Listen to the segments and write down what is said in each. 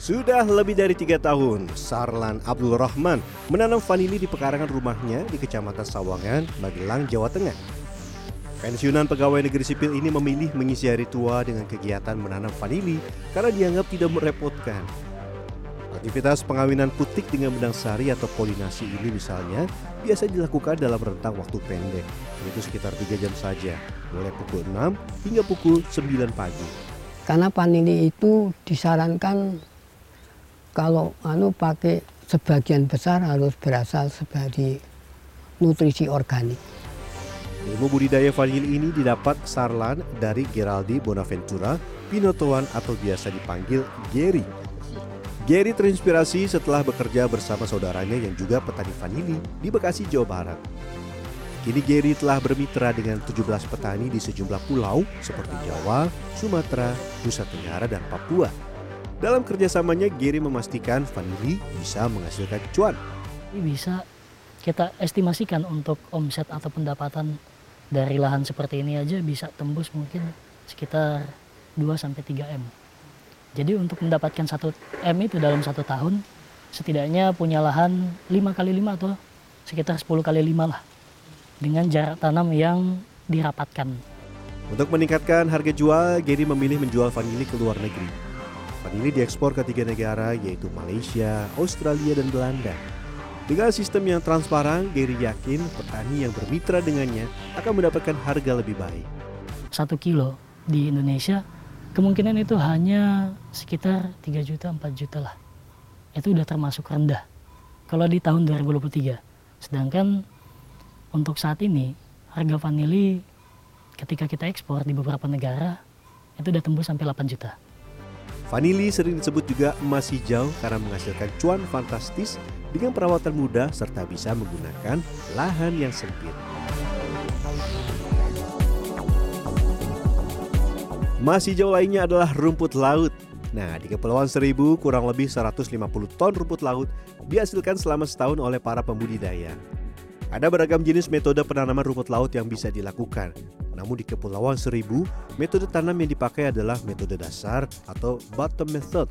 Sudah lebih dari tiga tahun, Sarlan Abdul Rahman menanam vanili di pekarangan rumahnya di Kecamatan Sawangan, Magelang, Jawa Tengah. Pensiunan pegawai negeri sipil ini memilih mengisi hari tua dengan kegiatan menanam vanili karena dianggap tidak merepotkan. Aktivitas pengawinan putik dengan benang sari atau polinasi ini misalnya biasa dilakukan dalam rentang waktu pendek, yaitu sekitar 3 jam saja, mulai pukul 6 hingga pukul 9 pagi. Karena vanili itu disarankan kalau anu pakai sebagian besar harus berasal dari nutrisi organik. Ilmu budidaya vanili ini didapat Sarlan dari Geraldi Bonaventura Pinotoan atau biasa dipanggil Gary. Gary terinspirasi setelah bekerja bersama saudaranya yang juga petani vanili di Bekasi, Jawa Barat. Kini Gary telah bermitra dengan 17 petani di sejumlah pulau seperti Jawa, Sumatera, Nusa Tenggara, dan Papua. Dalam kerjasamanya, Gary memastikan vanili bisa menghasilkan cuan. Ini bisa kita estimasikan untuk omset atau pendapatan dari lahan seperti ini aja bisa tembus mungkin sekitar 2-3 M. Jadi untuk mendapatkan 1 M itu dalam satu tahun, setidaknya punya lahan 5 kali 5 atau sekitar 10 kali 5 lah. Dengan jarak tanam yang dirapatkan. Untuk meningkatkan harga jual, Gary memilih menjual vanili ke luar negeri. Vanili diekspor ke tiga negara yaitu Malaysia, Australia, dan Belanda. Dengan sistem yang transparan, Gary yakin petani yang bermitra dengannya akan mendapatkan harga lebih baik. Satu kilo di Indonesia kemungkinan itu hanya sekitar 3 juta 4 juta lah. Itu udah termasuk rendah. Kalau di tahun 2023. Sedangkan untuk saat ini harga vanili ketika kita ekspor di beberapa negara itu udah tembus sampai 8 juta. Vanili sering disebut juga emas hijau karena menghasilkan cuan fantastis dengan perawatan mudah serta bisa menggunakan lahan yang sempit. Emas hijau lainnya adalah rumput laut. Nah, di Kepulauan Seribu kurang lebih 150 ton rumput laut dihasilkan selama setahun oleh para pembudidaya. Ada beragam jenis metode penanaman rumput laut yang bisa dilakukan. Namun di Kepulauan Seribu, metode tanam yang dipakai adalah metode dasar atau bottom method.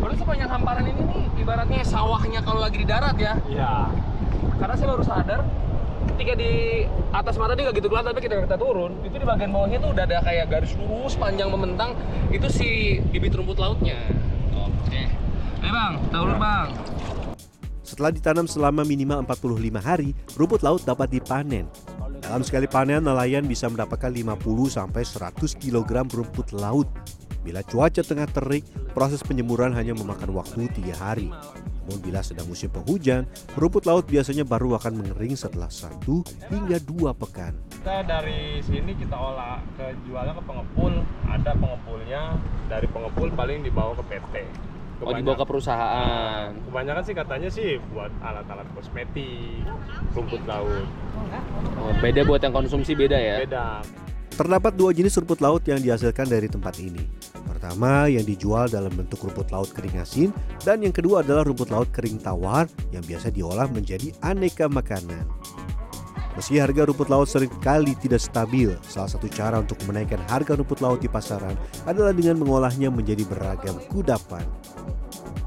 Kalau sepanjang hamparan ini nih ibaratnya sawahnya kalau lagi di darat ya. Iya. Karena saya baru sadar ketika di atas mata dia nggak gitu kelihatan tapi ketika kita turun itu di bagian bawahnya tuh udah ada kayak garis lurus panjang membentang itu si bibit rumput lautnya. Oke. Eh bang, tahu bang. Setelah ditanam selama minimal 45 hari, rumput laut dapat dipanen. Dalam sekali panen, nelayan bisa mendapatkan 50 sampai 100 kg rumput laut. Bila cuaca tengah terik, proses penjemuran hanya memakan waktu tiga hari. Namun bila sedang musim penghujan, rumput laut biasanya baru akan mengering setelah satu hingga dua pekan. Kita dari sini kita olah ke jualnya ke pengepul, ada pengepulnya, dari pengepul paling dibawa ke PT. Oh dibawa ke perusahaan. Kebanyakan sih katanya sih buat alat-alat kosmetik, rumput laut. Oh, beda buat yang konsumsi beda ya? Beda. Terdapat dua jenis rumput laut yang dihasilkan dari tempat ini. Pertama yang dijual dalam bentuk rumput laut kering asin dan yang kedua adalah rumput laut kering tawar yang biasa diolah menjadi aneka makanan. Meski harga rumput laut sering kali tidak stabil, salah satu cara untuk menaikkan harga rumput laut di pasaran adalah dengan mengolahnya menjadi beragam kudapan.